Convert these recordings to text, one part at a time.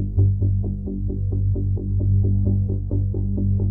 Thank you.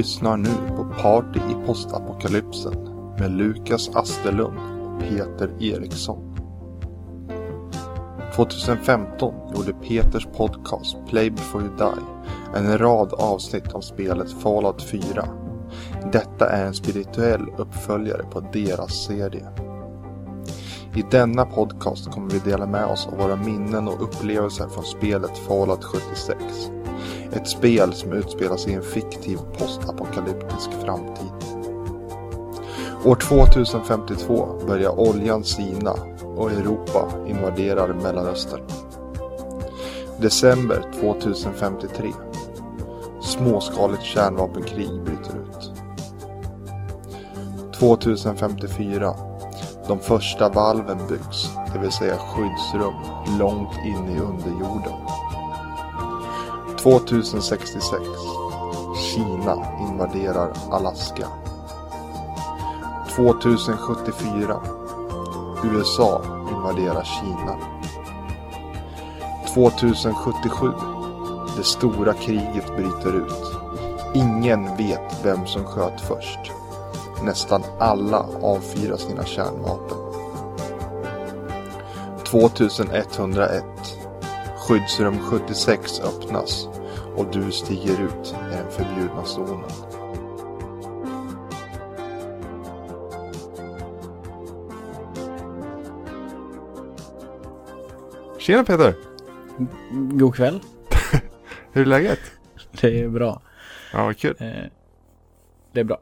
Lyssnar nu på Party i postapokalypsen med Lukas Asterlund och Peter Eriksson. 2015 gjorde Peters podcast Play before you die en rad avsnitt om spelet Fallout 4. Detta är en spirituell uppföljare på deras serie. I denna podcast kommer vi dela med oss av våra minnen och upplevelser från spelet Fallout 76. Ett spel som utspelar sig i en fiktiv postapokalyptisk framtid. År 2052 börjar oljan sina och Europa invaderar Mellanöstern. December 2053. Småskaligt kärnvapenkrig bryter ut. 2054. De första valven byggs, det vill säga skyddsrum långt in i underjorden. 2066. Kina invaderar Alaska. 2074. USA invaderar Kina. 2077. Det stora kriget bryter ut. Ingen vet vem som sköt först. Nästan alla avfyrar sina kärnvapen. 2101. Skyddsrum 76 öppnas och du stiger ut i den förbjudna zonen. Tjena Peter! God kväll. Hur är läget? Det är bra. Ja, vad kul. Eh, det är bra.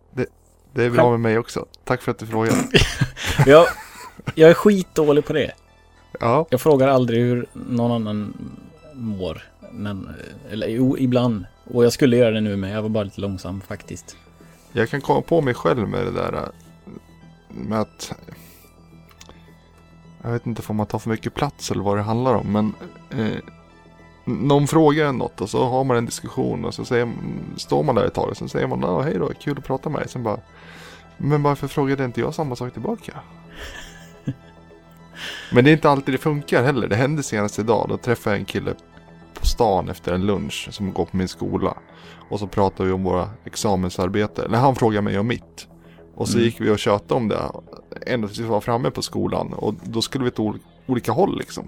Det är bra med mig också. Tack för att du frågar. Jag, jag är skitdålig på det. Ja, Jag frågar aldrig hur någon annan mår. Men, eller jo, ibland. Och jag skulle göra det nu men jag var bara lite långsam faktiskt. jag kan komma på mig själv med det där med att jag vet inte om man tar för mycket plats eller vad det handlar om men eh, någon frågar en något och så har man en diskussion och så säger, står man där ett tag och så säger man oh, hej då, kul att prata med dig. Sen bara, men varför frågade inte jag samma sak tillbaka? men det är inte alltid det funkar heller. Det hände senast idag. Då träffade jag en kille på stan efter en lunch som går på min skola. Och så pratade vi om våra examensarbeten. Eller han frågade mig om mitt. Och så Mm. gick vi och tjötade om det. Ända tills vi var framme på skolan. Och då skulle vi ol- olika håll liksom.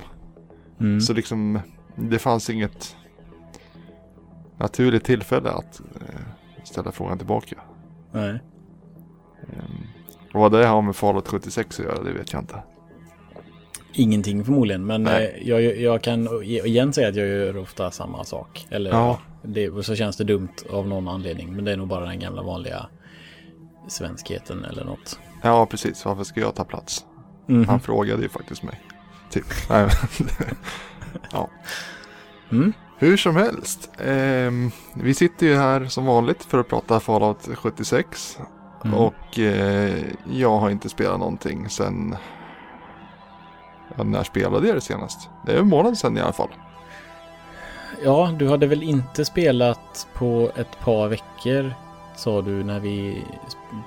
Mm. Så liksom, det fanns inget naturligt tillfälle att eh, ställa frågan tillbaka. Nej. Ehm, och vad det har med Fallout 76 att göra, det vet jag inte. Ingenting förmodligen. Men eh, jag, jag kan igen säga att jag gör ofta samma sak. Eller Ja. det, så känns det dumt av någon anledning. Men det är nog bara den gamla vanliga svenskheten eller något. Ja, precis. Varför ska jag ta plats? Mhm. Han frågade ju faktiskt mig. Typ. Ja. Mm. Hur som helst. ehm, vi sitter ju här som vanligt för att prata Fallout 76. Mm. Och eh, jag har inte spelat någonting sen... Ja, när spelade jag det senast? Det är en månad sedan i alla fall. Ja, du hade väl inte spelat på ett par veckor sa du när vi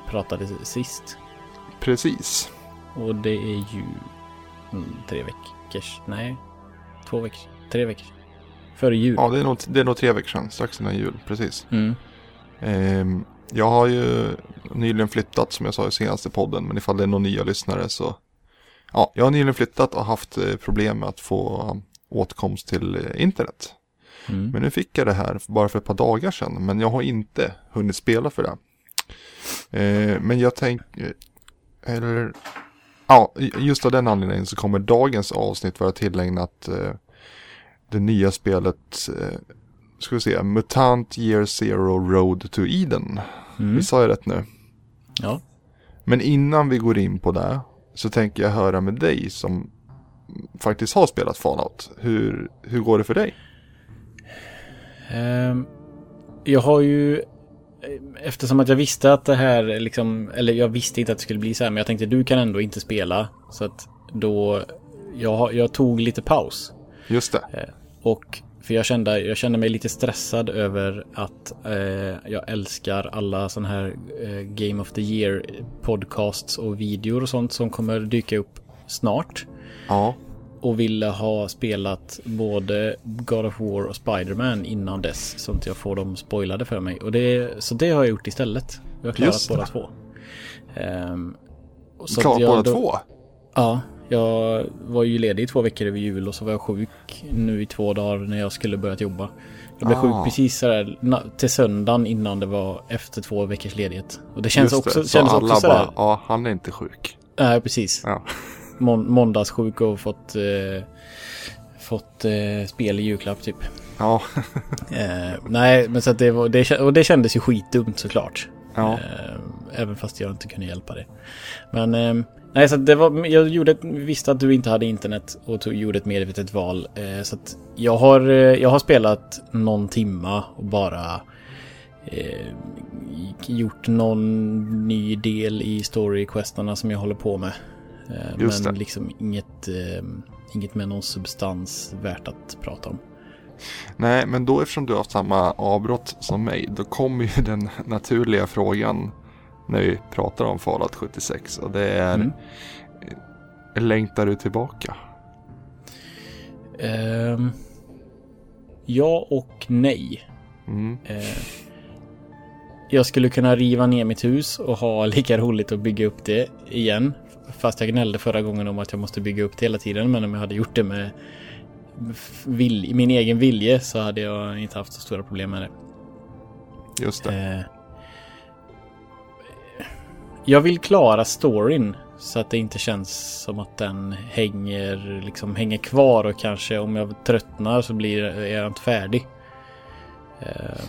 pratade sist. Precis. Och det är ju mm, tre veckors, nej, två veckor, tre veckor. Före jul. Ja, det är nog, det är nog tre veckor sedan. Strax innan jul. Precis. Mm. Ehm, jag har ju nyligen flyttat som jag sa i senaste podden. Men ifall det är några nya lyssnare så. Ja, jag har nyligen flyttat och haft eh, problem med att få um, åtkomst till eh, internet. Mm. Men nu fick jag det här bara för ett par dagar sedan. Men jag har inte hunnit spela för det. Eh, men jag tänker, eller, ja, just av den anledningen så kommer dagens avsnitt vara tillägnat eh, det nya spelet, eh, ska vi se, Mutant Year Zero Road to Eden. Mm. Vi sa ju rätt nu. Ja. Men innan vi går in på det så tänker jag höra med dig som faktiskt har spelat Fallout. Hur, hur går det för dig? Ehm, jag har ju Eftersom att jag visste att det här liksom, eller jag visste inte att det skulle bli så här, men jag tänkte du kan ändå inte spela. Så att då, jag, jag tog lite paus. Just det. Eh, och för jag kände, jag kände mig lite stressad över att eh, jag älskar alla sådana här eh, Game of the Year podcasts och videor och sånt som kommer dyka upp snart. Ja. Och ville ha spelat både God of War och Spiderman innan dess. Så att jag får dem spoilade för mig. Och det, så det har jag gjort istället. Jag har klarat båda två. Um, jag båda då- två? Ja, jag var ju ledig i två veckor över jul och så var jag sjuk nu i två dagar när jag skulle börjat jobba. Jag blev Ah. sjuk precis sådär till söndagen innan det var efter två veckors ledighet. Och det känns Just också, det. Så kändes alla också sådär. bara, ja han är inte sjuk. Nej, precis. Ja. Mån- måndagssjuk och fått, eh, fått eh, spel i julklapp typ. Ja. Eh, nej, men så att det var, det, och det kändes ju skitdumt såklart. ja. Eh, även fast jag inte kunde hjälpa det. Men eh, nej, så det var, jag gjorde, ett- visste att du inte hade internet och tog, gjorde ett medvetet val. Eh, så att jag har, eh, jag har spelat någon timma och bara eh, gjort någon ny del i storyquestarna som jag håller på med. Eh, Just men det. liksom inget, eh, inget med någon substans värt att prata om. Nej, men då eftersom du har haft samma avbrott som mig, då kommer ju den naturliga frågan när vi pratar om Fallout 76 och det är Mm. Längtar du tillbaka? Ehm, ja och nej. Mm. Eh, jag skulle kunna riva ner mitt hus och ha lika roligt att bygga upp det igen. Fast jag gnällde förra gången om att jag måste bygga upp det hela tiden. Men om jag hade gjort det med vill, min egen vilje så hade jag inte haft så stora problem med det. Just det. Jag vill klara storyn så att det inte känns som att den hänger, liksom hänger kvar och kanske om jag tröttnar så blir är jag inte färdig. Eh,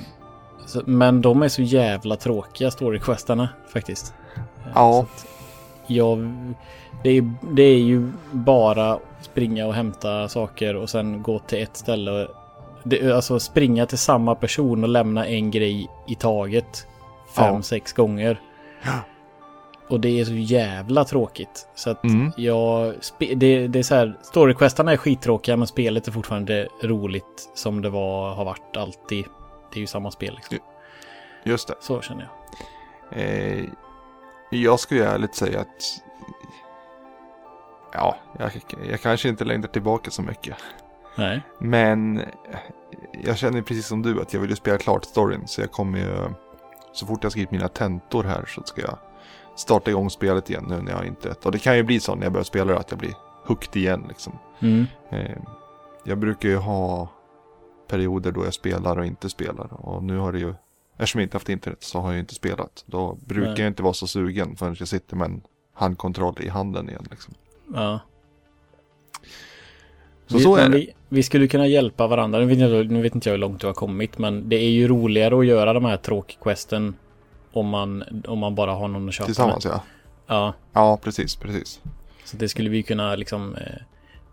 men de är så jävla tråkiga storyquestarna faktiskt. Eh, Ja. Jag, det, är, det är ju bara springa och hämta saker och sen gå till ett ställe. Det, alltså springa till samma person och lämna en grej i taget. Fem, Ja. sex gånger. Och det är så jävla tråkigt. Så att Mm. jag... Det, det är så här, storyquestarna är skittråkiga men spelet är fortfarande roligt som det var, har varit alltid. Det är ju samma spel liksom. Just det. Så känner jag. Eh, jag skulle ärligt säga att ja, jag, jag kanske inte längtar tillbaka så mycket. Nej. Men jag känner precis som du att jag vill ju spela klart storyn. Så jag kommer ju, så fort jag skrivit mina tentor här så ska jag starta igång spelet igen nu när jag internet. Och det kan ju bli så när jag börjar spela att jag blir hooked igen liksom. Mm. Eh, jag brukar ju ha perioder då jag spelar och inte spelar. Och nu har det ju, eftersom jag inte haft internet så har jag inte spelat. Då brukar Nej. jag inte vara så sugen förrän jag sitter med en handkontroll i handen igen. Liksom. Ja. Så vi, så är det. Vi, vi skulle kunna hjälpa varandra. Nu vet, jag, nu vet inte jag hur långt du har kommit, men det är ju roligare att göra de här tråkquesten om man, om man bara har någon att köpa Tillsammans ja. med. Ja, Ja, precis, precis. så det skulle vi kunna liksom eh,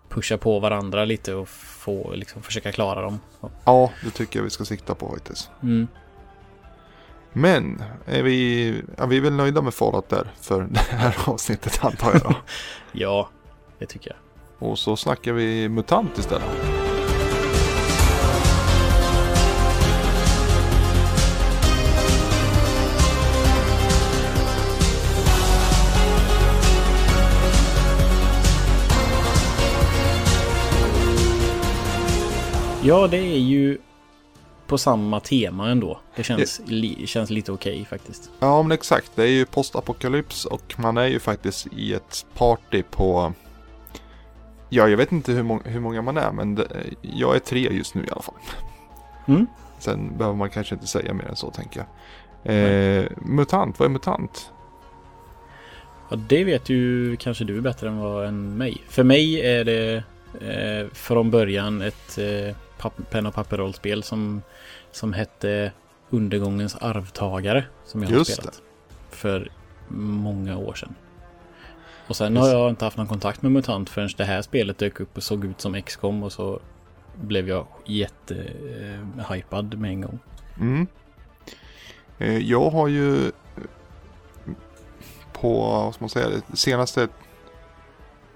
pusha på varandra lite och få liksom försöka klara dem. Ja, det tycker jag vi ska sikta på faktiskt. Mm. Men är vi, ja, vi är väl nöjda med Fallout där för det här avsnittet antar jag då. Ja, det tycker jag. Och så snackar vi MUTANT istället. Ja, det är ju på samma tema ändå. Det känns, li, känns lite okej faktiskt. Ja men exakt, det är ju postapokalyps och man är ju faktiskt i ett party på Ja, jag vet inte hur, mång- hur många man är men det, jag är tre just nu i alla fall. Mm. Sen behöver man kanske inte säga mer än så tänker jag. Eh, mutant, vad är MUTANT? Ja, det vet ju kanske du bättre än vad än mig. För mig är det eh, från början ett eh, penna och papperrollspel som, som hette Undergångens arvtagare. Som jag har Just spelat. För många år sedan. Och sen har jag inte haft någon kontakt med MUTANT förrän det här spelet dök upp och såg ut som XCOM och så blev jag jättehypad med en gång. Mm. Eh, Jag har ju eh, på, vad ska man säga, de senaste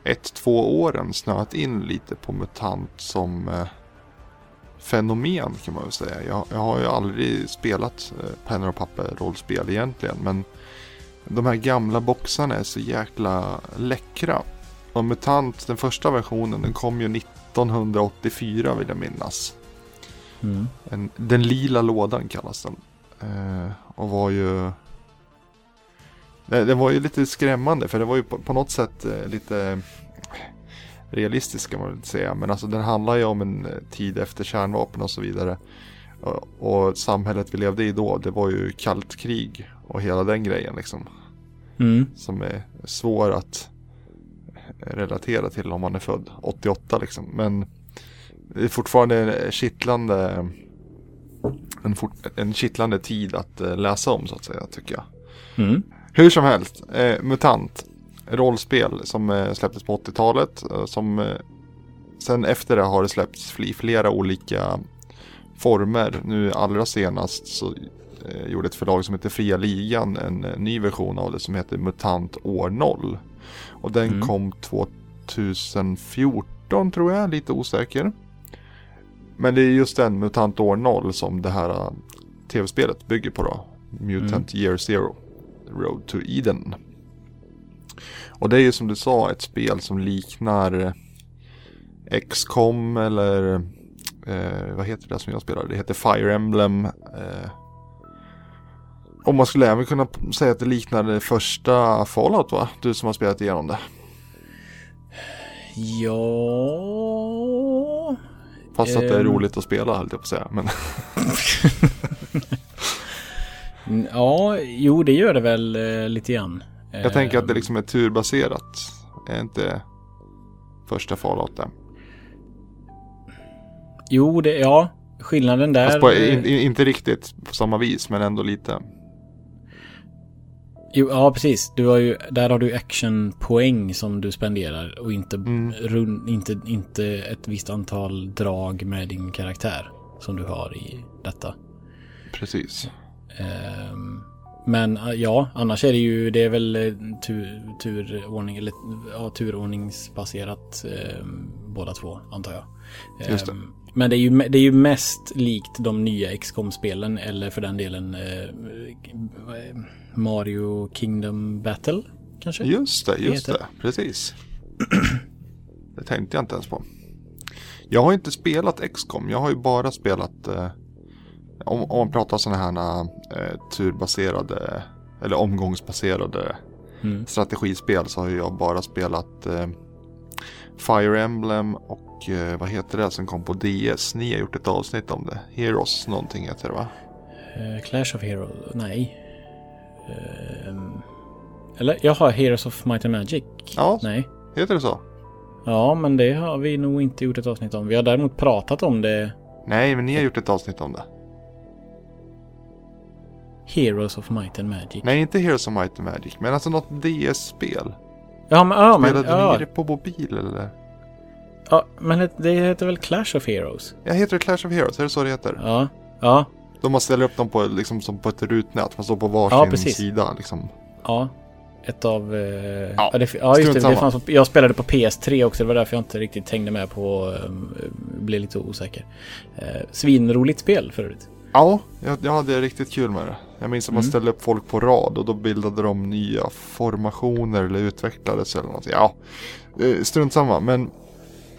ett, två åren snöat in lite på MUTANT som eh, fenomen kan man väl säga. Jag, jag har ju aldrig spelat eh, pennor och papper rollspel egentligen men de här gamla boxarna är så jäkla läckra. Och MUTANT, den första versionen, den kom ju 1984 vill jag minnas. Mm. En, den lila lådan kallas den. Eh, och var ju... Det, det var ju lite skrämmande för det var ju på, på något sätt eh, lite realistiskt kan man väl inte säga. Men alltså den handlar ju om en eh, tid efter kärnvapen och så vidare. Och, och samhället vi levde i då, det var ju kallt krig och hela den grejen liksom. Mm. Som är svår att relatera till om man är född 88 liksom. Men det är fortfarande kittlande en, fort, en kittlande tid att eh, läsa om så att säga tycker jag. Mm. Hur som helst, eh, MUTANT, rollspel som eh, släpptes på 80-talet. Eh, som eh, sen efter det har det släppts i flera olika former. Nu allra senast så gjorde ett förlag som heter Fria Ligan en ny version av det som heter MUTANT år 0. Och den Mm. kom 2014 tror jag, lite osäker. Men det är just den MUTANT år 0 som det här tv-spelet bygger på då. Mutant Year Zero. Road to Eden. Och det är ju som du sa ett spel som liknar XCOM eller eh, vad heter det som jag spelar? Det heter Fire Emblem. Eh, och man skulle även kunna säga att det liknar det första Fallout va? Du som har spelat igenom det. Ja... Fast att det är Ehm. roligt att spela höll jag på att säga. Men Ja, jo det gör det väl eh, lite grann. Jag tänker att det liksom är turbaserat. Är inte första Fallout det? Jo, det, ja. Skillnaden där... Fast på, eh, in, in, inte riktigt på samma vis men ändå lite. Jo, ja, precis. Du har ju, där har du actionpoäng som du spenderar och inte, Mm. run, inte, inte ett visst antal drag med din karaktär som du har i detta. Precis. Ehm, men eh, ja, annars är det ju, det är väl eh, tur, turordning, eller ja, turordningsbaserat ehm, båda två, antar jag. Det. Ehm, men det är, ju, det är ju mest likt de nya XCOM-spelen, eller för den delen eh, är- Mario Kingdom Battle, kanske? Just det, just det. Precis. Det tänkte jag inte ens på. Jag har inte spelat XCOM. Jag har ju bara spelat eh, om, om man pratar sådana här eh, turbaserade eller omgångsbaserade Mm. strategispel så har jag bara spelat eh, Fire Emblem och eh, vad heter det som kom på DS? Ni har gjort ett avsnitt om det. Heroes någonting heter det va? Eh, Clash of Heroes, nej. Ehm, eller, jag har Heroes of Might and Magic. Ja. Nej. Heter det så? Ja, men det har vi nog inte gjort ett avsnitt om. Vi har däremot pratat om det. Nej, men ni har gjort ett avsnitt om det. Heroes of Might and Magic. Nej, inte Heroes of Might and Magic, men alltså något DS-spel. Ja, men, ja, men, Spelade ja, ni det på mobil eller? ja, men det- heter väl Clash of Heroes? Jag heter det Clash of Heroes, är det så det heter? Ja, ja, De man ställer upp dem på, liksom, som på ett rutnät, man står på varsin Ja, precis. sida liksom. ja. Ett av... Eh, Ja, ja, det, ja, just det. det fanns, jag spelade på PS3 också. Det var därför jag inte riktigt hängde med på... Um, blev lite osäker. Eh, svinroligt spel för övrigt. Ja, jag, jag hade riktigt kul med det. Jag minns att man Mm. ställde upp folk på rad och då bildade de nya formationer eller utvecklades eller något. Ja, eh, strunt samma. Men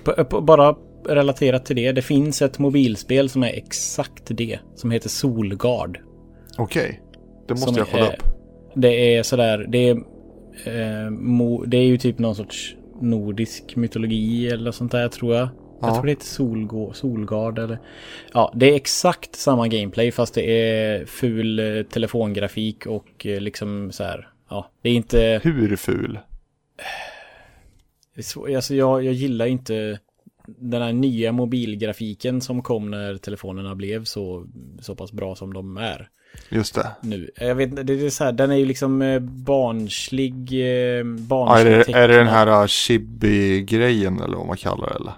p- Bara relaterat till det. Det finns ett mobilspel som är exakt det. Som heter Solgard. okej, det måste Som jag kolla är- upp. Det är sådär, det är, eh, mo, det är ju typ någon sorts nordisk mytologi eller sånt där tror jag. Ja. Jag tror det heter Solgå, Solgard eller... Ja, det är exakt samma gameplay fast det är ful eh, telefongrafik och eh, liksom så här. Ja, det är inte... Hur ful? Alltså jag, jag gillar inte den här nya mobilgrafiken som kom när telefonerna blev så, så pass bra som de är Just det. nu. Jag vet det är så här, den är ju liksom eh, barnslig, eh, Ja, är, barnslig det, är det den här uh, chibi-grejen eller vad man kallar det eller?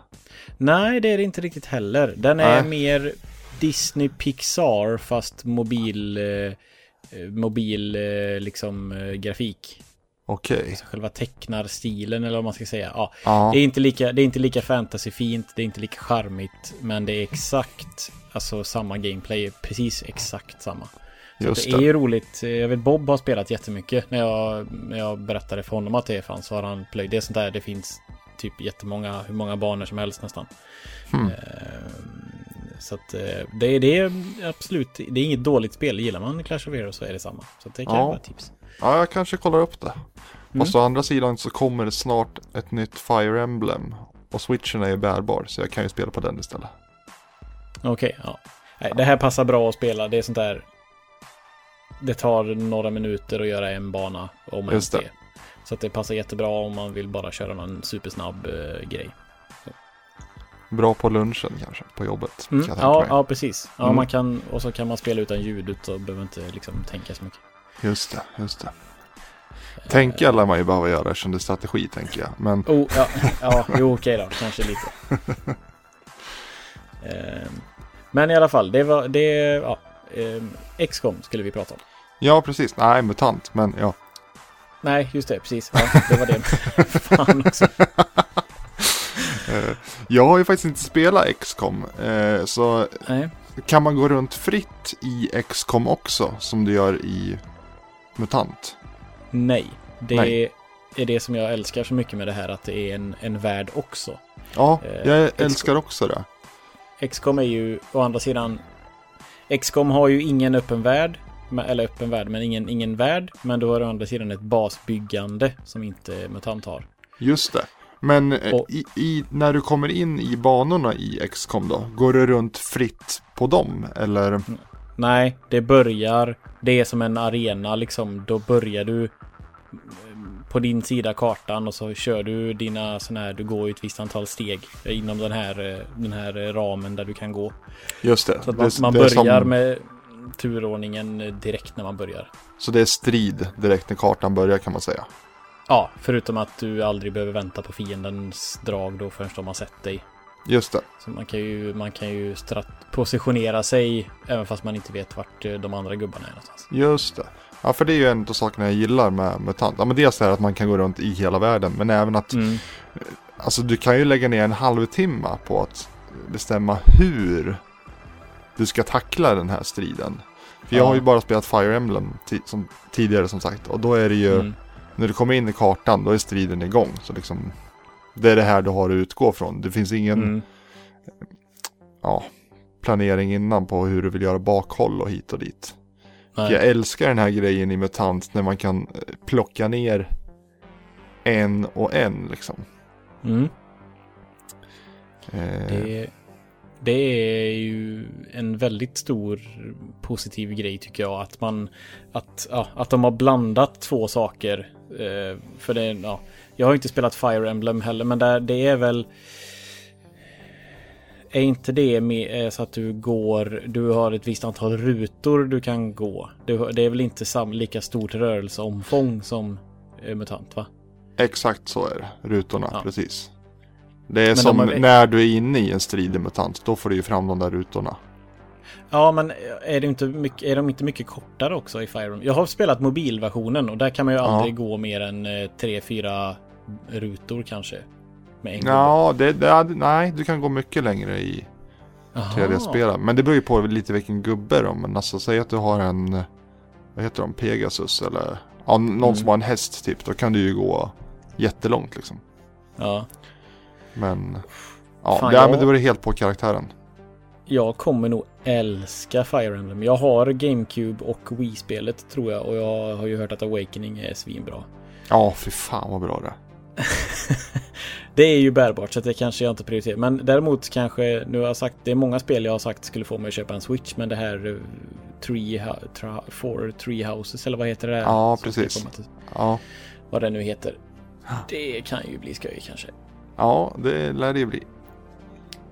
Nej, det är det inte riktigt heller. Den är Nej. mer Disney Pixar fast mobil, eh, eh, mobil eh, liksom grafik. Okej. Så själva tecknarstilen eller vad man ska säga. Ja, Ja, det är inte lika, det är inte lika fantasyfint, det är inte lika charmigt, men det är exakt, alltså samma gameplay, precis exakt samma. just det är ju roligt. Jag vet Bob har spelat jättemycket. När jag, när jag berättade för honom att det fanns så har han plöjt. Det är sånt där, det finns typ jättemånga, hur många banor som helst nästan. Eh, Så att eh, det, det är absolut, det är inget dåligt spel. Gillar man Clash of Heroes så är det samma. Så det kan Ja. vara tips. Ja, jag kanske kollar upp det. Mm. Fast å andra sidan så kommer det snart ett nytt Fire Emblem. Och switchen är ju bärbar så jag kan ju spela på den istället. Okej, ja. Nej, det här passar bra att spela. Det är sånt där. Det tar några minuter att göra en bana om Just det. det. Så att det passar jättebra om man vill bara köra någon supersnabb eh, grej. Bra på lunchen kanske, på jobbet. Mm, kan ja, ja, precis. Ja, Mm. man kan, och så kan man spela utan ljud och behöver inte liksom tänka så mycket. Just det, just det. Tänka lär man ju behöva göra eftersom det är strategi tänker jag. Men Oh, ja, ja jo okej då, kanske lite. Ehm, Men i alla fall, det var, det, ja. ehm, XCOM skulle vi prata om. ja, precis. Nej, MUTANT. Men ja. Nej, just det, precis. Ja, det var det. Fan också. Eh, Jag har ju faktiskt inte spelat XCOM. eh, Så Nej. kan man gå runt fritt i XCOM också som du gör i MUTANT? Nej. Det Nej. är det som jag älskar så mycket med det här, att det är en, en värld också. Ja, Eh, jag älskar också det. XCOM är ju å andra sidan XCOM har ju ingen öppen värld Eller öppen värld, men ingen, ingen värld Men du har å andra sidan ett basbyggande Som inte MUTANT har Just det. Men eh, Och- i, i, när du kommer in i banorna i XCOM då, går du runt fritt på dem? Eller? Nej, det börjar Det är som en arena liksom Då börjar du mm, På din sida kartan och så kör du dina sådana här Du går ett visst antal steg Inom den här, eh, den här ramen där du kan gå Just det. Så att det, man, man det börjar som, med turordningen eh, direkt när man börjar Så det är strid direkt när kartan börjar kan man säga. Ja, förutom att du aldrig behöver vänta på fiendens drag då förrän de har sett dig. Just det. Så man kan ju, man kan ju positionera sig även fast man inte vet vart eh, de andra gubbarna är någonstans. Just det. Ja, för det är ju en av sakerna jag gillar med MUTANT. Ja, men dels är att man kan gå runt i hela världen, men även att Mm. Alltså du kan ju lägga ner en halvtimme på att bestämma hur du ska tackla den här striden. För jag Ja. har ju bara spelat Fire Emblem som, tidigare som sagt. Och då är det ju, Mm. när du kommer in i kartan, då är striden igång. Så liksom, det är det här du har att utgå från. Det finns ingen Mm. ja, planering innan på hur du vill göra bakhåll och hit och dit. Jag älskar den här grejen i MUTANT när man kan eh, plocka ner en och en liksom. Mm. Eh, Det, det är ju en väldigt stor positiv grej tycker jag. Att man att, ja, att de har blandat två saker. Eh, för det, ja, jag har inte spelat Fire Emblem heller, men där, det är väl är inte det med, eh, så att du går, du har ett visst antal rutor du kan gå? Det, det är väl inte sam, lika stort rörelseomfång som eh, MUTANT va? Exakt så är det, rutorna, Ja. precis. Det är de som har- när du är inne i en strid i MUTANT, då får du ju fram de där rutorna. Ja, men är, det inte mycket, är de inte mycket kortare också i Fire Emblem? Jag har spelat mobilversionen och där kan man ju Ja. aldrig gå mer än eh, tre, fyra rutor kanske. Med en. Ja, det, det, nej, du kan gå mycket längre i Jaha. 3D-spel. Men det beror ju på lite vilken gubbe då. Men alltså säg att du har en, vad heter de, Pegasus eller ja, någon Mm. som har en häst typ. Då kan du ju gå jättelångt liksom. Ja. Men ja, Fan, det, jag- men det beror helt på karaktären. Jag kommer nog älska Fire Emblem. Jag har GameCube och Wii-spelet tror jag och jag har ju hört att Awakening är svinbra. Ja, fy fan vad bra det. Det är ju bärbart så det kanske jag inte prioriterar. Men däremot kanske, nu har jag sagt, det är många spel jag har sagt skulle få mig att köpa en Switch. Men det här uh, Tree, Four Tree Houses eller vad heter det? där? Ja, precis. Ja, Vad det nu heter. Det kan ju bli skoj kanske. Ja det lär det ju bli.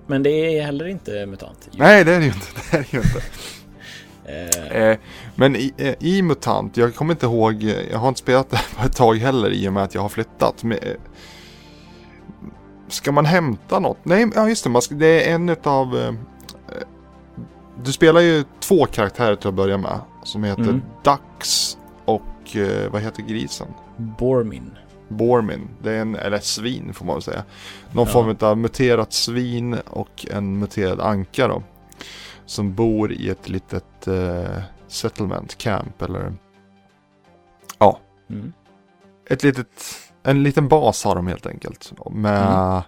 men det är heller inte MUTANT. Nej, det är det ju inte. Det är det ju inte. Eh, Eh, men i, eh, i MUTANT, jag kommer inte ihåg, eh, jag har inte spelat det på ett tag heller i och med att jag har flyttat. Men, ska man hämta något? Nej, ja just det, ska, det är en utav... Eh, du spelar ju två karaktärer till att börja med. Som heter Mm. Dax och eh, vad heter grisen? Bormin. Bormin. Det är en, eller ett svin får man väl säga. Någon Ja. form av muterat svin och en muterad anka då. Som bor i ett litet eh, settlement camp eller ja, Mm. ett litet, en liten bas har de helt enkelt. Med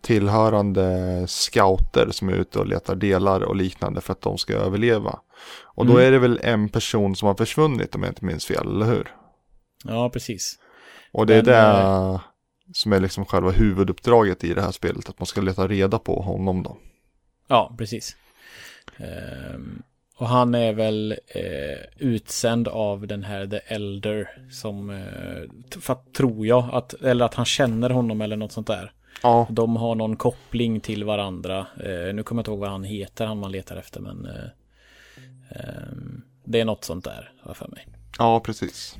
tillhörande scouter som är ute och letar delar och liknande för att de ska överleva. Och då Mm. är det väl en person som har försvunnit om jag inte minns fel, eller hur? Ja, precis. Och det är Men, det som är liksom själva huvuduppdraget i det här spelet. Att man ska leta reda på honom då. Ja, precis. Ehm, och han är väl eh, utsänd av den här The Elder som, eh, för att, tror jag, att, eller att han känner honom eller något sånt där. Ja, De har någon koppling till varandra. Eh, nu kommer jag inte ihåg vad han heter, han man letar efter, men eh, ehm, det är något sånt där, har för mig. ja precis.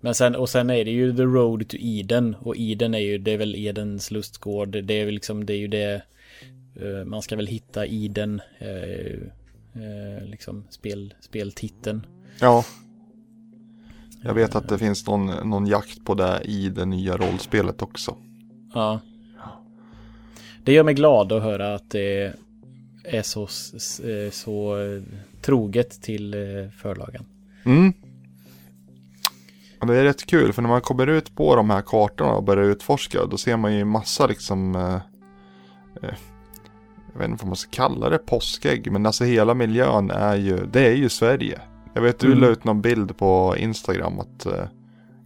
Men sen, och sen är det ju The Road to Eden. Och Eden är ju, det är väl Edens lustgård. Det är väl liksom, det är ju det. eh, man ska väl hitta Eden. Eh, eh, liksom spel, speltiteln. Ja. Jag vet att det finns någon, någon jakt på det i det nya rollspelet också. Ja. Det gör mig glad att höra att det är så, så troget till förlagen. Mm. Det är rätt kul för när man kommer ut på de här kartorna och börjar utforska då ser man ju massa liksom eh, eh, Jag vet inte vad man ska kalla det, påskägg. Men alltså hela miljön är ju, det är ju Sverige. Jag vet du Mm. la ut någon bild på Instagram att eh,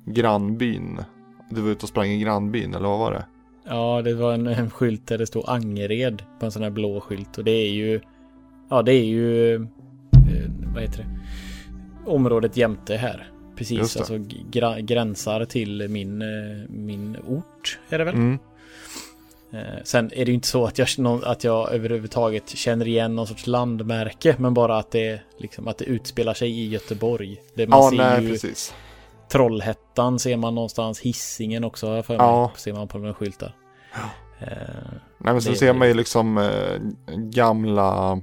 grannbyn Du var ute och sprang i grannbyn eller vad var det? Ja, det var en, en skylt där det stod Angered på en sån här blå skylt. Och det är ju, ja det är ju, eh, vad heter det, området jämte här. Precis, alltså gra, gränsar till min, eh, min ort är det väl. Mm. Eh, Sen är det ju inte så att jag, att jag överhuvudtaget känner igen någon sorts landmärke, men bara att det, liksom, att det utspelar sig i Göteborg. Det man Ja, ser nej ju precis. Trollhättan ser man någonstans, hissingen också har jag för mig, Ja. ser man på några skyltar. Eh, Nej men Det- ser man ju liksom eh, gamla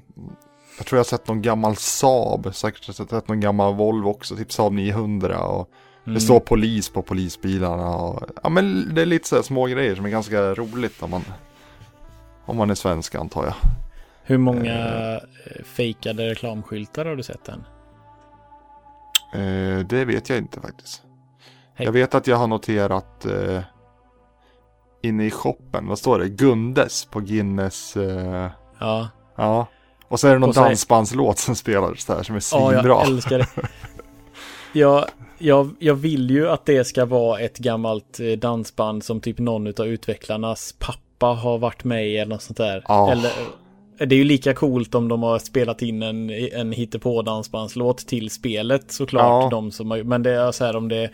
Jag tror jag har sett någon gammal Saab, säkert har jag sett någon gammal Volvo också, typ Saab 900 och mm. det står polis på polisbilarna och Ja men det är lite så små grejer som är ganska roligt om man Om man är svensk antar jag Hur många eh, fejkade reklamskyltar har du sett än? eh, Det vet jag inte faktiskt Hej. Jag vet att jag har noterat eh, Inne i shoppen, vad står det? Gundes på Guinness eh, Ja, Ja och så är det någon så dansbandslåt som spelades där som är ja svinbra jag älskar det. Jag, jag, jag vill ju att det ska vara ett gammalt eh, dansband som typ någon av utvecklarnas pappa har varit med i eller något sånt där. Ja. Eller, eh, det är ju lika coolt om de har spelat in en, en hittepå dansbandslåt till spelet såklart. Ja. De som har, men det är så här om det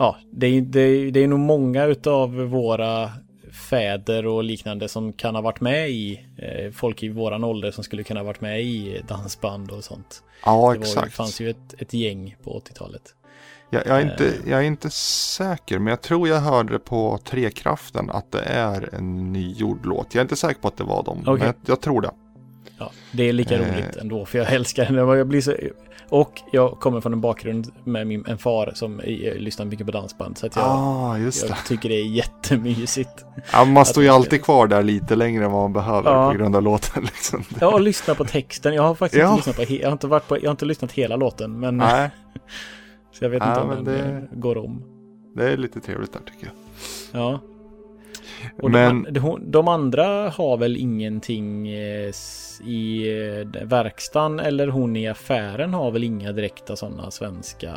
Ja, det är, det, är, det är nog många utav våra fäder och liknande som kan ha varit med i eh, folk i våran ålder som skulle kunna ha varit med i dansband och sånt. Ja Det exakt fanns ju ett, ett gäng på 80-talet. Jag, jag, är inte, Eh. jag är inte säker, men jag tror jag hörde på Trekraften att det är en ny jordlåt. Jag är inte säker på att det var dem, Okej. men jag, jag tror det. Ja, det är lika Eh. roligt ändå för jag älskar det. Jag blir så, och jag kommer från en bakgrund med min, en far som lyssnar mycket på dansband. Så att jag, ah, jag tycker det är jättemysigt. Ja, man står ju alltid kvar där lite längre än vad man behöver Ja. på grund av låten. Liksom. Ja, och lyssna på texten. Jag har faktiskt Ja. inte lyssnat på, jag har inte varit på, jag har inte lyssnat hela låten. Men, Nej, så jag vet Nej, inte om den det- eh, går om. det är lite trevligt där tycker jag. Ja. Och Men- de, de, andra har väl ingenting eh, i eh, verkstaden eller hon i affären har väl inga direkta sådana svenska.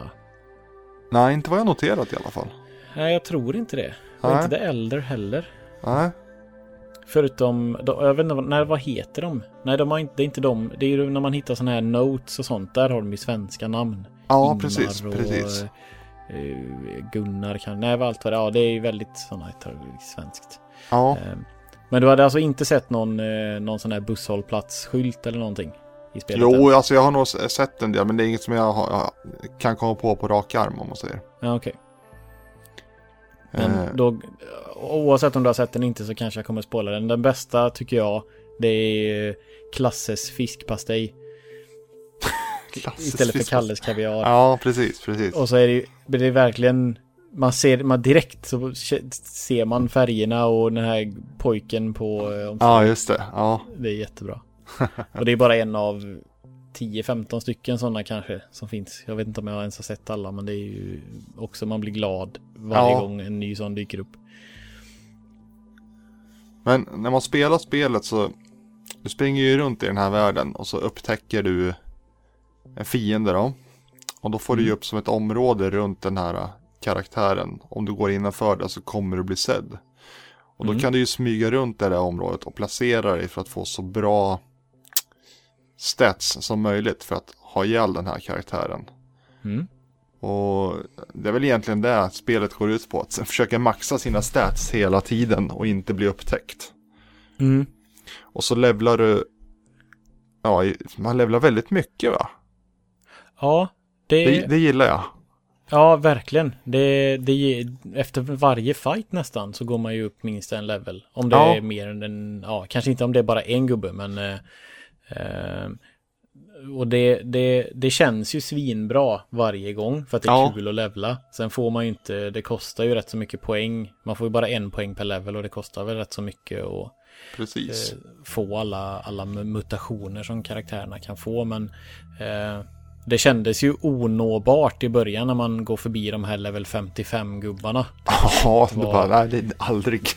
Nej, inte vad jag noterat i alla fall. Nej, jag tror inte det. Och Nej. inte The Elder heller. Nej, Förutom, jag vet inte, nej vad heter de? Nej, de har inte, det är inte de. Det är ju när man hittar sådana här notes och sånt. Där har de ju svenska namn. ja Ingmar precis, och, precis. eh, Gunnar kan, nej allt vad det är. Ja, det är ju väldigt sådana svenskt. Ja, Eh, Men du hade alltså inte sett någon, eh, någon sån här busshållplatsskylt eller någonting? I spelet? Jo, än? alltså jag har nog sett en del, men det är inget som jag har, jag kan komma på på rak arm om man säger. Ja, okej. Men Eh, då, oavsett om du har sett den inte så kanske jag kommer spoila den. Den bästa tycker jag, det är Klasses fiskpastej. klassiskt Istället för Kalles kaviar. Ja, precis, precis. Och så är det det är verkligen, man ser, man direkt så ser man färgerna och den här pojken på eh. Ja, just det. Ja, Det är jättebra. Och det är bara en av 10-15 stycken sådana kanske som finns. Jag vet inte om jag ens har sett alla men det är ju också man blir glad varje Ja. gång en ny sån dyker upp. men när man spelar spelet så du springer ju runt i den här världen och så upptäcker du en fiende då. Och då får du ju Mm. upp som ett område runt den här karaktären. Om du går innanför det så kommer du bli sedd. Och då Mm. kan du ju smyga runt det där området och placera dig för att få så bra stats som möjligt för att ha ihjäl den här karaktären. Mm. Och det är väl egentligen det spelet går ut på. Att försöka maxa sina stats hela tiden och inte bli upptäckt. Mm. Och så levlar du, ja man levlar väldigt mycket va? Ja, det, Det, det gillar jag. Ja verkligen. Det, det, efter varje fight nästan så går man ju upp minst en level. Om det Ja. är mer än en, ja kanske inte om det är bara en gubbe men eh, eh, och det, det, det känns ju svinbra varje gång för att det är Ja. kul att levla. Sen får man ju inte, det kostar ju rätt så mycket poäng. Man får ju bara en poäng per level och det kostar väl rätt så mycket att Precis. eh, få alla, alla mutationer som karaktärerna kan få. Men eh, det kändes ju onåbart i början när man går förbi de här level 55 gubbarna. Ja, det var- bara, nej aldrig.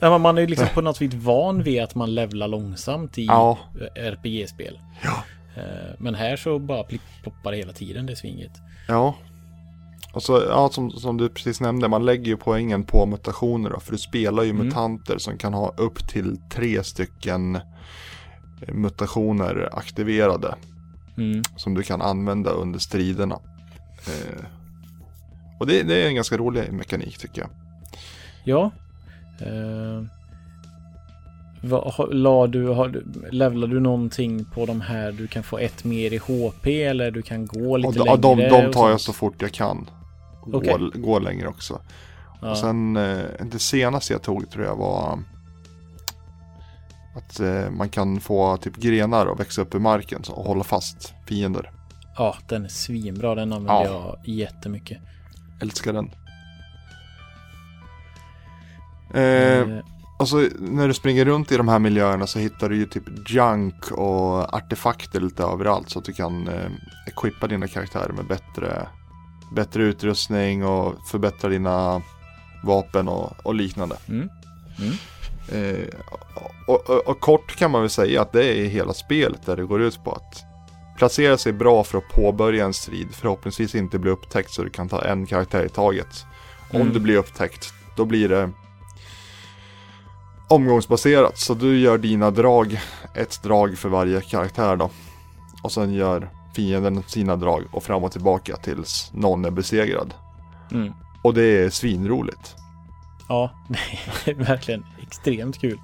Ja, men man är ju liksom på något vis van vid att man levlar långsamt i Ja. RPG-spel. Ja. Eh, Men här så bara ploppar det hela tiden, det är svinget. Ja. Och så, ja som, som du precis nämnde, man lägger ju poängen på mutationer då. För du spelar ju Mm. mutanter som kan ha upp till tre stycken mutationer aktiverade. Mm. Som du kan använda under striderna. Eh, och det, det är en ganska rolig mekanik tycker jag. Ja. Eh, vad, la du, har, levlar du någonting på de här? Du kan få ett mer i HP eller du kan gå lite Och längre? de, de, de och tar jag så fort jag kan. Okej. Går, går längre också. Ja. Och sen eh, det senaste jag tog tror jag var att eh, man kan få typ grenar och växa upp i marken så- och hålla fast fiender. ja, den är svinbra. Den använder Ja. jag jättemycket. Älskar den. Eh, Eh, och så när du springer runt i de här miljöerna så hittar du ju typ junk och artefakter lite överallt så att du kan eh, equippa dina karaktärer med bättre, bättre utrustning och förbättra dina vapen och, och liknande. mm. Mm. Eh, och, och, och kort kan man väl säga att det är hela spelet där det går ut på att placera sig bra för att påbörja en strid. Förhoppningsvis inte bli upptäckt så du kan ta en karaktär i taget. Om Mm. du blir upptäckt, då blir det omgångsbaserat. Så du gör dina drag, ett drag för varje karaktär då. Och sen gör fienden sina drag och fram och tillbaka tills någon är besegrad. Mm. Och det är svinroligt. Ja, det är verkligen extremt kul.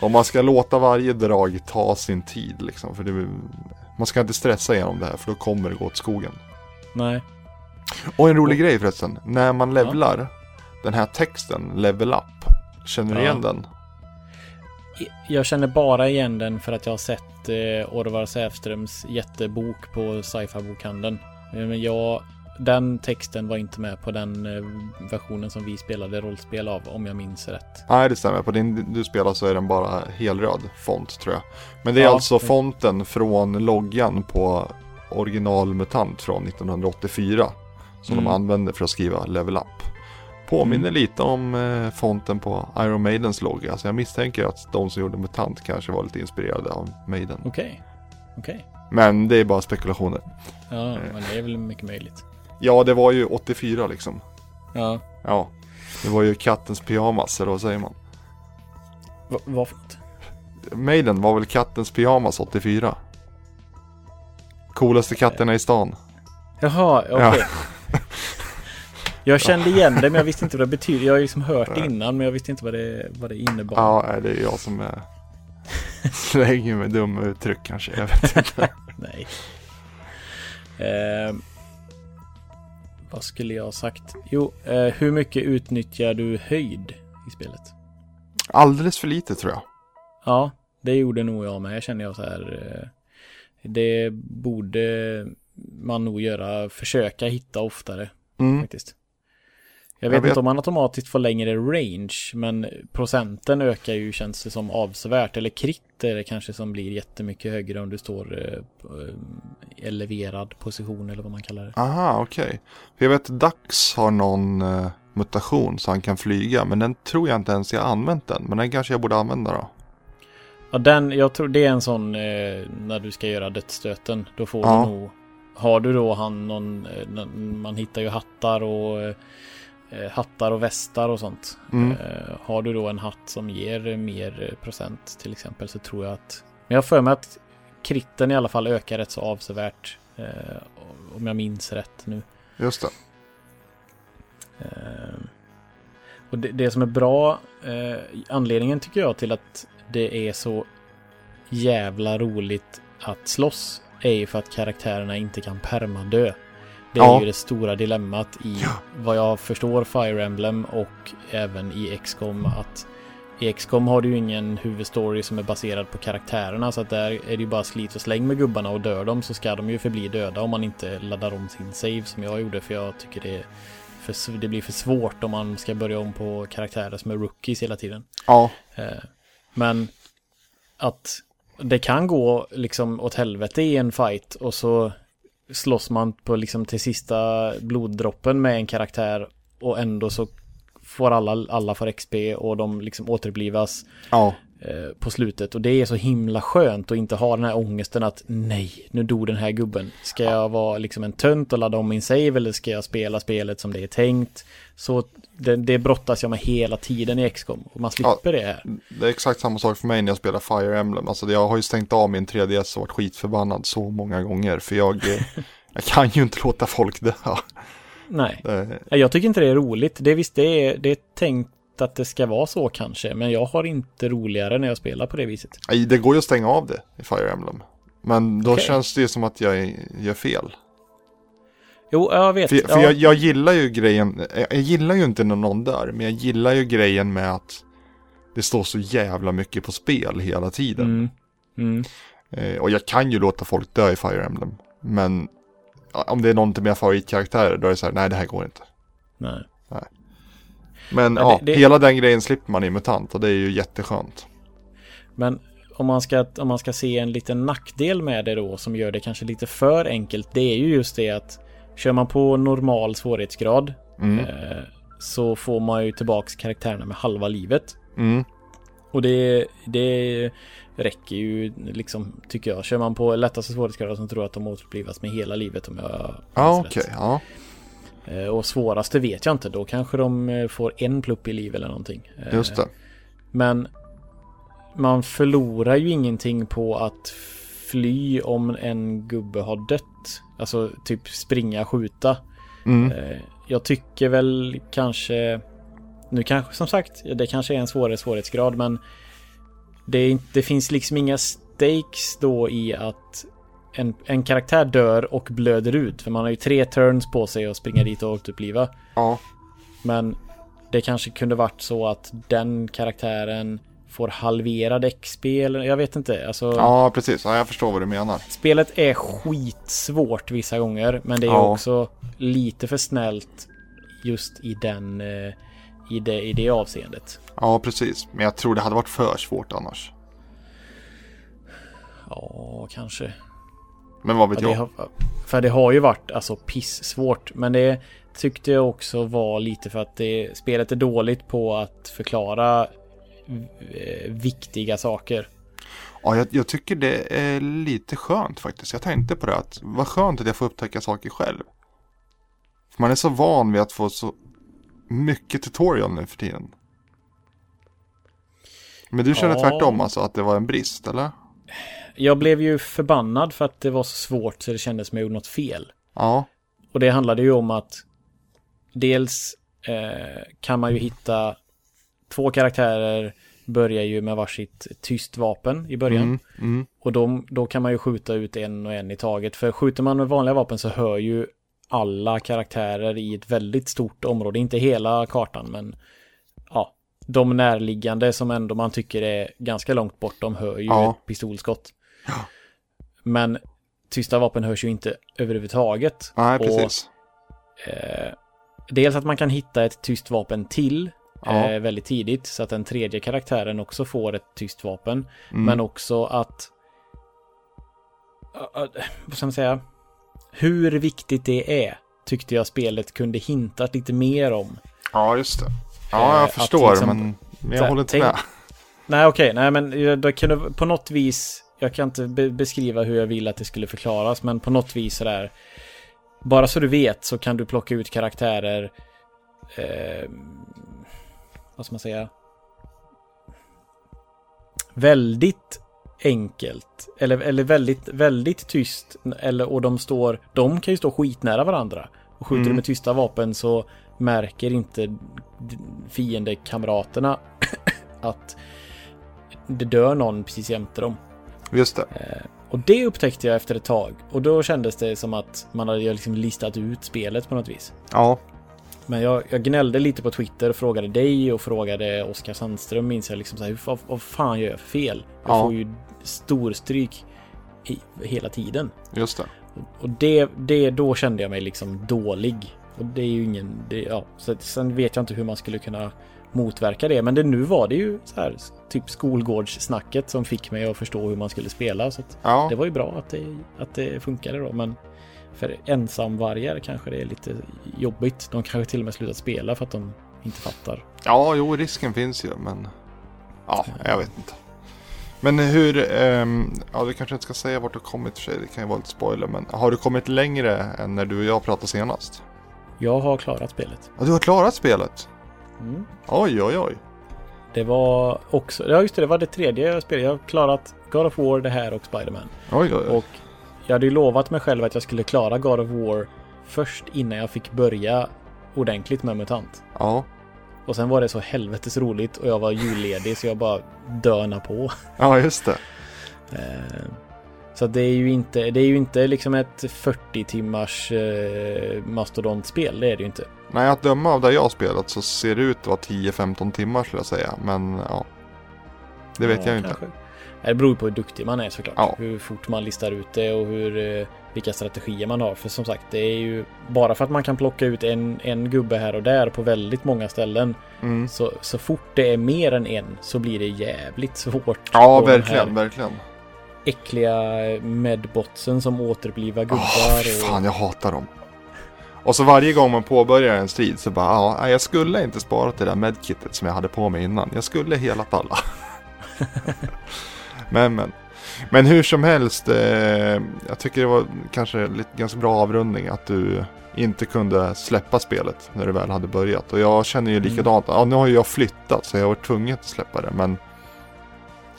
Och man ska låta varje drag ta sin tid liksom. För det, man ska inte stressa igenom det här för då kommer det gå åt skogen. Nej. Och en rolig grej förresten. När man levlar den här texten, level up. Känner du Ja. igen den? Jag känner bara igen den för att jag har sett eh, Orvar Säfströms jättebok på sci-fi-bokhandeln. Eh, Men jag, den texten var inte med på den eh, versionen som vi spelade rollspel av, om jag minns rätt. Nej det stämmer. På din du spelar så är den bara helröd font tror jag. Men det är Ja. alltså fonten från loggan på original MUTANT från 1984. Som Mm. de använde för att skriva level up. Påminner lite om eh, fonten på Iron Maidens logga. Så jag misstänker att de som gjorde MUTANT kanske var lite inspirerade av Maiden. Okej. Okej. Men det är bara spekulationer. Ja, men det är väl mycket möjligt. Ja, det var ju 84 liksom. Ja. Ja, det var ju kattens pyjamas, eller vad säger man? Va- Vad för något? Maiden var väl kattens pyjamas 84? Coolaste katterna i stan. Jaha, okej. Ja. Jag kände igen det men jag visste inte vad det betyder. Jag har ju liksom hört det innan men jag visste inte vad det, vad det innebar. Ja, det är jag som är... slänger med dumma uttryck kanske. Jag vet inte. Nej. Eh, vad skulle jag ha sagt? Jo, eh, hur mycket utnyttjar du höjd i spelet? Alldeles för lite tror jag. Ja, det gjorde nog jag med. Känner jag så här. Eh, det borde man nog göra, försöka hitta oftare Mm. faktiskt. Jag vet, Jag vet- inte om man automatiskt får längre range, men procenten ökar ju känns det som avsevärt. Eller krit är det kanske som blir jättemycket högre om du står eh, eh, eleverad position eller vad man kallar det. Aha, okej. För jag vet att Dax har någon eh, mutation så han kan flyga. Men den tror jag inte ens jag använt den. Men den kanske jag borde använda då. Ja, den, jag tror det är en sån eh, när du ska göra dödsstöten. Då får Ja. du nog, har du då han någon, eh, man hittar ju hattar och eh, hattar och västar och sånt. Mm. Eh, har du då en hatt som ger eh, mer eh, procent till exempel så tror jag att, men jag har för mig att kritten i alla fall ökar rätt så avsevärt. Eh, om jag minns rätt nu. Just det. Eh, och det, det som är bra, eh, anledningen tycker jag till att det är så jävla roligt att slåss är ju för att karaktärerna inte kan permadö. Det är Ja. ju det stora dilemmat i Ja. vad jag förstår Fire Emblem och även i XCOM att i XCOM har du ju ingen huvudstory som är baserad på karaktärerna så att där är det ju bara slit och släng med gubbarna och dör de så ska de ju förbli döda om man inte laddar om sin save som jag gjorde för jag tycker det, för, det blir för svårt om man ska börja om på karaktärer som är rookies hela tiden. Ja, Eh, Men att det kan gå liksom åt helvete i en fight och så slåss man på liksom till sista bloddroppen med en karaktär och ändå så får alla, alla får XP och de liksom återupplivas ja eh, på slutet och det är så himla skönt att inte ha den här ångesten att nej, nu dog den här gubben. Ska jag vara liksom en tönt och ladda om min save eller ska jag spela spelet som det är tänkt? Så det, det brottas jag med hela tiden i XCOM och man slipper det här. Det är exakt samma sak för mig när jag spelar Fire Emblem. Alltså jag har ju stängt av min 3DS och varit skitförbannad så många gånger. För jag, jag kan ju inte låta folk dö. Nej, Nej, jag tycker inte det är roligt. Det är visst, det är, det är tänkt att det ska vara så kanske, men jag har inte roligare när jag spelar på det viset. nej, Det går ju att stänga av det i Fire Emblem. Men då Okej. känns det ju som att jag gör fel. Jo, jag vet. För, för ja. jag, jag gillar ju grejen, jag, gillar ju inte när någon dör, men jag gillar ju grejen med att det står så jävla mycket på spel hela tiden. Mm. Mm. Eh, och jag kan ju låta folk dö i Fire Emblem. Men om det är någon av mina favoritkaraktärer, då är det så här, nej det här går inte. Nej. Men Ja, ja, det- det- hela den grejen slipper man i MUTANT och det är ju jätteskönt. Men om man, ska, om man ska se en liten nackdel med det då som gör det kanske lite för enkelt. Det är ju just det att kör man på normal svårighetsgrad Mm. eh, så får man ju tillbaks karaktärerna med halva livet. Mm. Och det, det räcker ju liksom tycker jag. Kör man på lättaste svårighetsgraden så tror jag att de återupplivas med hela livet om jag Ja, minns okej. rätt. Ja. Och svåraste vet jag inte. Då kanske de eh, får en plupp i liv eller någonting. Eh, Just det. Men man förlorar ju ingenting på att fly om en gubbe har dött. Alltså typ springa, skjuta. Mm. Eh, Jag tycker väl kanske... Nu kanske, som sagt, det kanske är en svårare svårighetsgrad men det, är inte, det finns liksom inga stakes då i att en, en karaktär dör och blöder ut. För man har ju tre turns på sig att springa dit och återuppliva. Ja. Men det kanske kunde varit så att den karaktären får halverad XP eller jag vet inte. Alltså, ja, precis. Ja, jag förstår vad du menar. spelet är skitsvårt vissa gånger. Men det är Ja. också lite för snällt just i den eh, i det, i det avseendet. Ja, precis. Men jag tror det hade varit för svårt annars. Ja, kanske. Men vad vet jag? har, för det har ju varit alltså pissvårt. Men det tyckte jag också var lite för att det, spelet är dåligt på att förklara eh, viktiga saker. Ja, jag, jag tycker det är lite skönt faktiskt. Jag tänkte på det att vad skönt att jag får upptäcka saker själv. För man är så van vid att få så mycket tutorial nu för tiden. Men du känner Ja. tvärtom alltså att det var en brist, eller? Jag blev ju förbannad för att det var så svårt så det kändes som jag gjorde något fel. Ja, Och det handlade ju om att dels eh, kan man ju hitta två karaktärer börjar ju med varsitt tyst vapen i början. Mm, mm. Och de, då kan man ju skjuta ut en och en i taget. För skjuter man med vanliga vapen så hör ju alla karaktärer i ett väldigt stort område. Inte hela kartan men ja, de närliggande som ändå man tycker är ganska långt bort. De hör ju Ja. ett pistolskott. Men tysta vapen hörs ju inte överhuvudtaget. Nej, Och, precis. eh, dels att man kan hitta ett tyst vapen till Ja. eh, väldigt tidigt så att den tredje karaktären också får ett tyst vapen. Mm. Men också att... Uh, vad ska man säga? Hur viktigt det är tyckte jag spelet kunde hintat lite mer om. Ja, just det. Eh, Ja, jag att förstår, liksom- men jag håller inte tänk- med. Nej, okej, nej, men det kunde på något vis... Jag kan inte be beskriva hur jag vill att det skulle förklaras, men på något vis sådär... Bara så du vet så kan du plocka ut karaktärer... Eh, vad ska man säga? Väldigt enkelt. Eller, eller väldigt, väldigt tyst. Eller, och de står... De kan ju stå skitnära varandra. Och skjuter Mm. du med tysta vapen så märker inte fiendekamraterna att det dör någon precis jämte dem. Just det. Och det upptäckte jag efter ett tag. Och då kändes det som att man hade liksom listat ut spelet på något vis. Ja, Men jag, jag gnällde lite på Twitter och frågade dig och frågade Oskar Sandström minns jag liksom så här, vad, vad fan gör jag för fel? Jag Ja. får ju storstryk i, hela tiden. just det. Och det, det, då kände jag mig liksom dålig. Och det är ju ingen, det, ja, så sen vet jag inte hur man skulle kunna motverka det. Men det, nu var det ju så här, typ skolgårdssnacket som fick mig att förstå hur man skulle spela. Så att Ja, det var ju bra att det, att det funkade då. Men för ensamvargar kanske det är lite jobbigt. De kanske till och med slutat spela för att de inte fattar. ja jo, risken finns ju, men... Ja, jag vet inte. Men hur, ehm, ja du kanske inte ska säga vart du kommit för sig, det kan ju vara lite spoiler, men har du kommit längre än när du och jag pratade senast? Jag har klarat spelet. Ja, du har klarat spelet? Mm. Oj, oj, oj. Det var också, ja just det, det var det tredje jag spelade. Jag har klarat God of War, det här och Spiderman. Oj, oj, oj. Och jag hade ju lovat mig själv att jag skulle klara God of War först innan jag fick börja ordentligt med MUTANT. Ja, Och sen var det så helvetes roligt och jag var julledig så jag bara döna på. ja just det. Så det är ju inte, det är ju inte liksom ett 40 timmars eh, mastodontspel, det är det ju inte. Nej, att döma av det jag har spelat så ser det ut att vara 10-15 timmar skulle jag säga, men ja. Det vet Ja, jag ju inte. kanske. Det beror ju på hur duktig man är såklart. Ja. Hur fort man listar ut det och hur, eh, vilka strategier man har. För som sagt, det är ju bara för att man kan plocka ut en, en gubbe här och där på väldigt många ställen. Mm. Så, så fort det är mer än en så blir det jävligt svårt. Ja, verkligen, verkligen. Äckliga medbotsen som återupplivar gubbar. Åh, fy och... fan, jag hatar dem. Och så varje gång man påbörjar en strid så bara, ja, jag skulle inte spara till det där medkitet som jag hade på mig innan. Jag skulle helat alla. men, men. Men hur som helst, eh, jag tycker det var kanske lite ganska bra avrundning att du inte kunde släppa spelet när det väl hade börjat. Och jag känner ju Mm. likadant. Ja, nu har ju jag flyttat så jag har varit tvungen att släppa det. Men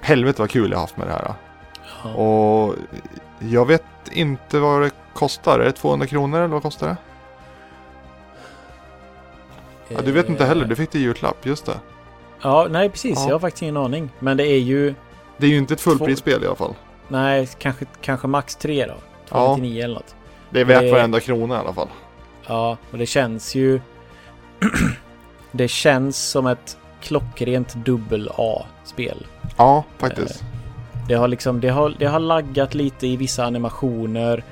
helvete vad kul jag haft med det här. Ja. Och jag vet inte vad det kostar. Är det 200 kronor eller vad kostar det? Ja, du vet inte heller, du fick det i julklapp, just det. Ja, nej precis. Ja. Jag har faktiskt ingen aning. Men det är ju, Det är ju inte ett fullprisspel i alla fall. nej, kanske, kanske max tre då. Ja. 299 eller något. Det är värt Det- varenda krona i alla fall. Ja, och det känns ju... det känns som ett klockrent dubbel A-spel. Ja, faktiskt. Det har liksom, det har, det har laggat lite i vissa animationer.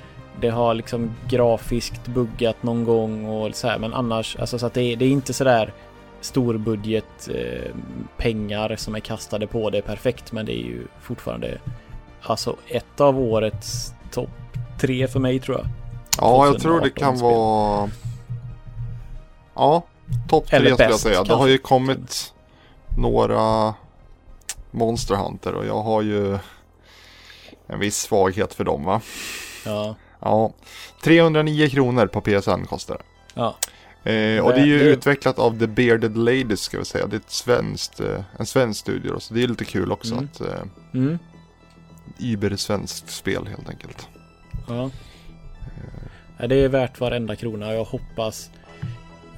Det har liksom grafiskt buggat någon gång och så här, men annars, alltså så att det, är- det är inte sådär storbudget eh, pengar som är kastade på det perfekt, men det är ju fortfarande alltså ett av årets topp tre för mig tror jag. Ja, jag tror det 2018 kan spel. vara... Ja, topp tre skulle jag säga. Det har ju kommit några Monster Hunter och jag har ju en viss svaghet för dem va. Ja, Ja, 309 kronor på PSN kostar det. ja, Eh, och det är ju Det- utvecklat av The Bearded Ladies ska vi säga. Det är ett svenskt, eh, en svensk studio då, så det är lite kul också Mm. att eh, mm, Uber-svenskt spel helt enkelt. ja. Ja, Det är värt varenda krona och jag hoppas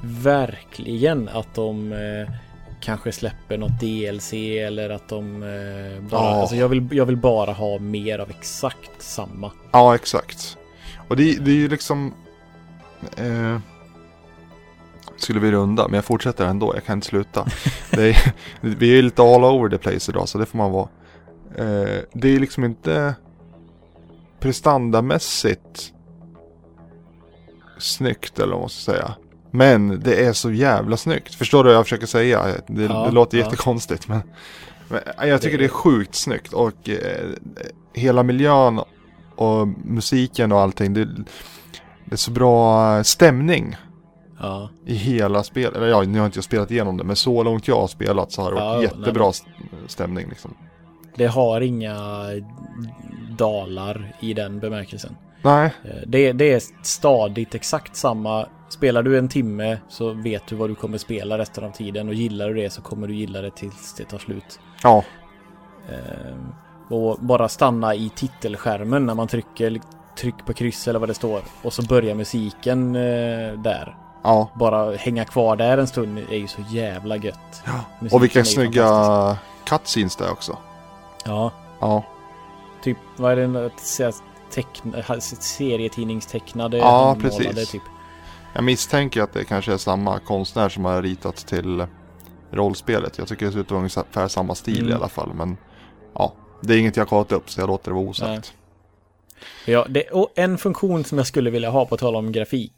verkligen att de eh, kanske släpper något DLC eller att de eh, bara... Ja. Alltså jag vill, jag vill bara ha mer av exakt samma. Ja, exakt. Och det, det är ju liksom... Eh, skulle vi runda, men jag fortsätter ändå. Jag kan inte sluta. det är, vi är lite all over the place idag, så det får man vara. Eh, det är liksom inte prestandamässigt snyggt, eller vad man ska säga. Men det är så jävla snyggt. Förstår du vad jag försöker säga? Det, Ja, det låter ja. jättekonstigt, men, men jag tycker det, Det- är sjukt snyggt. Och eh, hela miljön och musiken och allting. Det, det är så bra stämning Ja. i hela spelet. Eller ja, nu har inte jag spelat igenom det, men så långt jag har spelat så har det varit nej, jättebra st- stämning liksom. Det har inga dalar i den bemärkelsen. Nej, Eh, Det, det är stadigt exakt samma. Spelar du en timme så vet du vad du kommer spela resten av tiden och gillar du det så kommer du gilla det tills det tar slut. ja, Ehm, Och bara stanna i titelskärmen när man trycker tryck på kryss eller vad det står och så börjar musiken eh, där. ja. Bara hänga kvar där en stund är ju så jävla gött. Musiken Och vilka snygga cutscenes där också. Ja, Ja, typ vad är det? att säga, serietidningstecknade Ja, precis. typ. Jag misstänker att det kanske är samma konstnär som har ritat till rollspelet. Jag tycker det ser ut att vara ungefär samma stil Mm. i alla fall. Men ja, det är inget jag kollat upp så jag låter det vara osagt. Ja, det, och en funktion som jag skulle vilja ha på tal om grafik.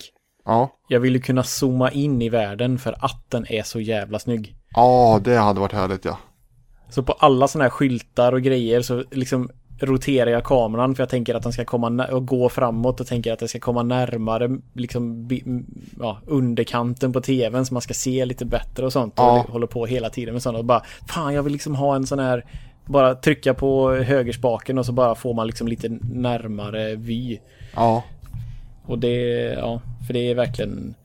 Ja, Jag vill ju kunna zooma in i världen för att den är så jävla snygg. ja, det hade varit härligt ja. Så på alla sådana här skyltar och grejer så liksom roterar jag kameran för jag tänker att den ska komma och gå framåt och tänker att den ska komma närmare liksom ja, underkanten på tvn så man ska se lite bättre och sånt. Ja. Och håller på hela tiden med sånt och bara fan jag vill liksom ha en sån här bara trycka på högerspaken och så bara får man liksom lite närmare vy. Ja, Och det, ja, för det är verkligen...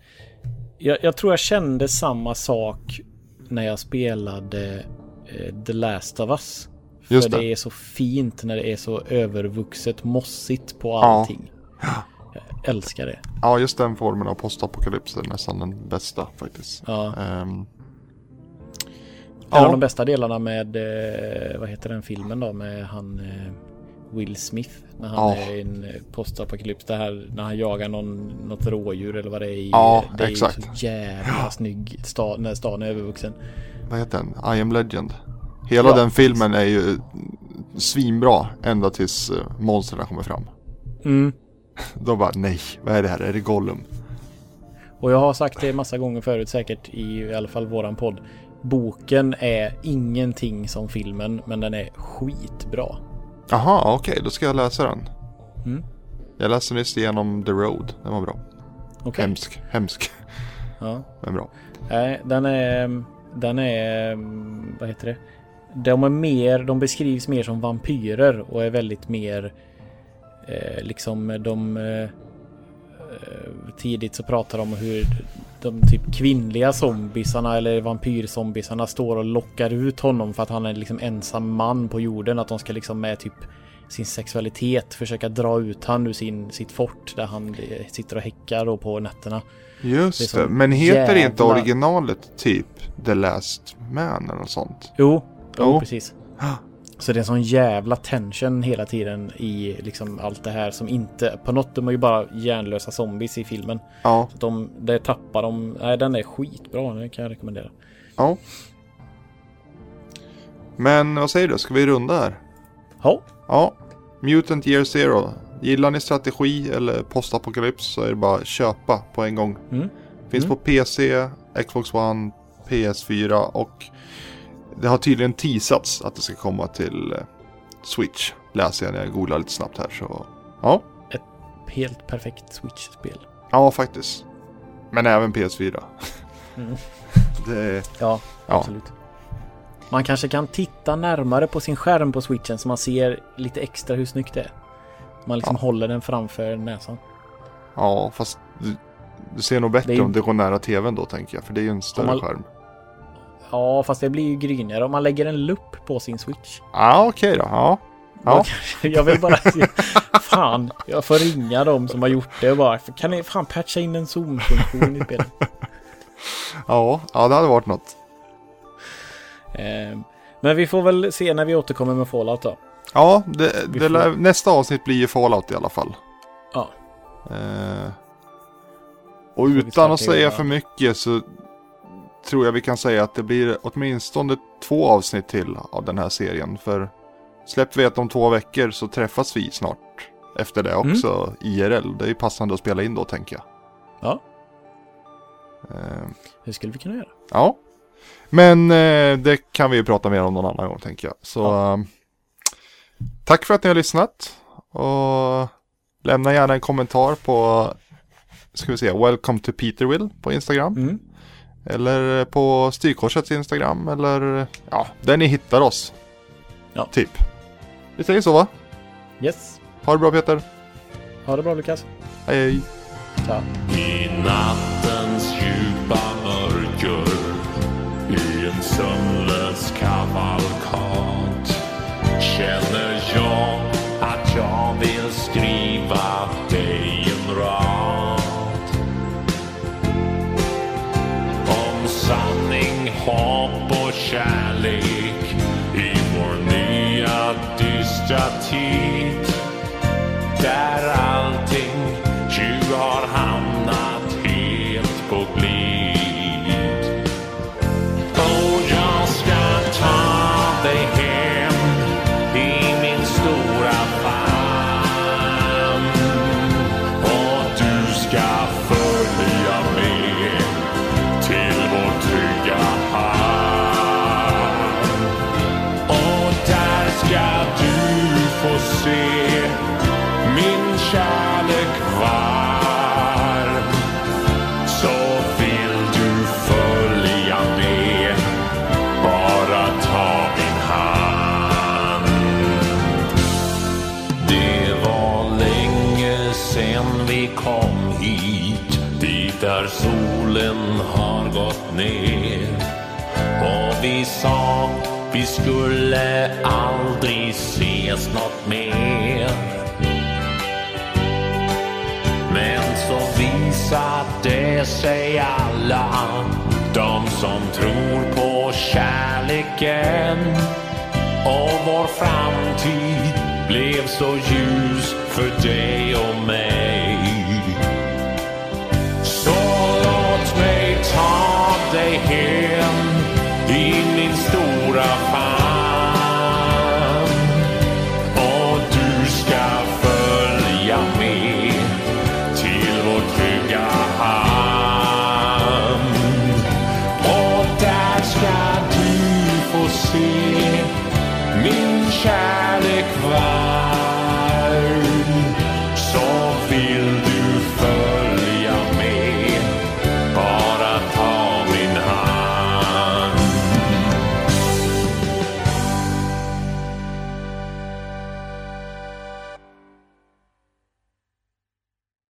Jag, jag tror jag kände samma sak när jag spelade eh, The Last of Us. För Just det. det. är så fint när det är så övervuxet mossigt på Ja. allting. Jag älskar det. ja just den formen av postapokalyps är nästan den bästa faktiskt. Ja. Ehm, En av ja, de bästa delarna med, eh, vad heter den filmen då, med han eh, Will Smith. När han Ja. är i en postapokalyps. Det här när han jagar någon, något rådjur eller vad det är i. Ja, det är exakt. ju så jävla snygg stad, när stan är övervuxen. vad heter den? I am legend. Hela Ja, den filmen är ju svinbra ända tills uh, monstren kommer fram. Mm. Då bara nej, vad är det här? Är det Gollum? Och jag har sagt det massa gånger förut säkert i, i alla fall våran podd. Boken är ingenting som filmen men den är skitbra. Jaha, okej, då ska jag läsa den. Mm. Jag läste nyss igenom The Road, den var bra. Okej. Hemsk, hemsk, Ja. men bra. Nej, den är... Den är... Vad heter det? De är mer... De beskrivs mer som vampyrer och är väldigt mer... Eh, liksom de... Eh, eh, tidigt så pratar de om hur de typ kvinnliga zombisarna eller vampyrzombisarna står och lockar ut honom för att han är liksom ensam man på jorden. Att de ska liksom med typ sin sexualitet försöka dra ut han ur sin, sitt fort där han eh, sitter och häckar på nätterna. Det Just så det, men heter det inte jävla- originalet typ The Last Man eller något sånt? Jo, jo precis. Så det är en sån jävla tension hela tiden i liksom allt det här som inte... På något, de är ju bara hjärnlösa zombies i filmen. Ja, Så de, det tappar de... Nej, den är skitbra. Den kan jag rekommendera. ja. Men vad säger du, ska vi runda här? Ja, Ja, Mutant Year Zero. Gillar ni strategi eller postapokalyps så är det bara att köpa på en gång. Mm. Finns Mm. på PC, Xbox One, PS4 och det har tydligen teasats att det ska komma till eh, Switch. Läser jag när jag googlar lite snabbt här så ja, helt perfekt Switch-spel. ja faktiskt. Men även PS4. Mm. Det, Ja, ja, absolut. Man kanske kan titta närmare på sin skärm på switchen så man ser lite extra hur snyggt det är. Man liksom Ja. håller den framför näsan. ja, fast du, du ser nog bättre är om det går nära tvn då tänker jag. För det är ju en större man- skärm. Ja, fast det blir ju grynigare om man lägger en lupp på sin switch. Ja, okej då. Ja. Ja. Jag vill bara se. Fan, jag får ringa dem som har gjort det och bara. Kan ni fan patcha in en zoom-funktion i spelet? Ja, ja det hade varit något. Eh, men vi får väl se när vi återkommer med Fallout då. Ja, det, det får- nästa avsnitt blir ju Fallout i alla fall. Ja. Eh, och utan att säga för mycket så tror jag vi kan säga att det blir åtminstone två avsnitt till av den här serien. För släpper vi ett om två veckor så träffas vi snart efter det Mm. också IRL. Det är ju passande att spela in då tänker jag. Ja. Eh, Det skulle vi kunna göra. ja. Men eh, det kan vi ju prata mer om någon annan gång tänker jag. Så eh, tack för att ni har lyssnat. Och lämna gärna en kommentar på ska vi se, Welcome to Peterville på Instagram. Mm. Eller på Styrkorsets Instagram eller ja, där ni hittar oss. Ja. Typ. Vi säger så va? Yes. Ha det bra Peter. Ha det bra Lukas. Hej hej. Ciao. I nattens djupa mörker I en sömnlös kavalkad Känner jag att jag vill skriva dit, dit där solen har gått ner. Och vi sa vi skulle aldrig ses något mer. Men så visade sig alla de som tror på kärleken och vår framtid blev så ljus för dig och mig. Så låt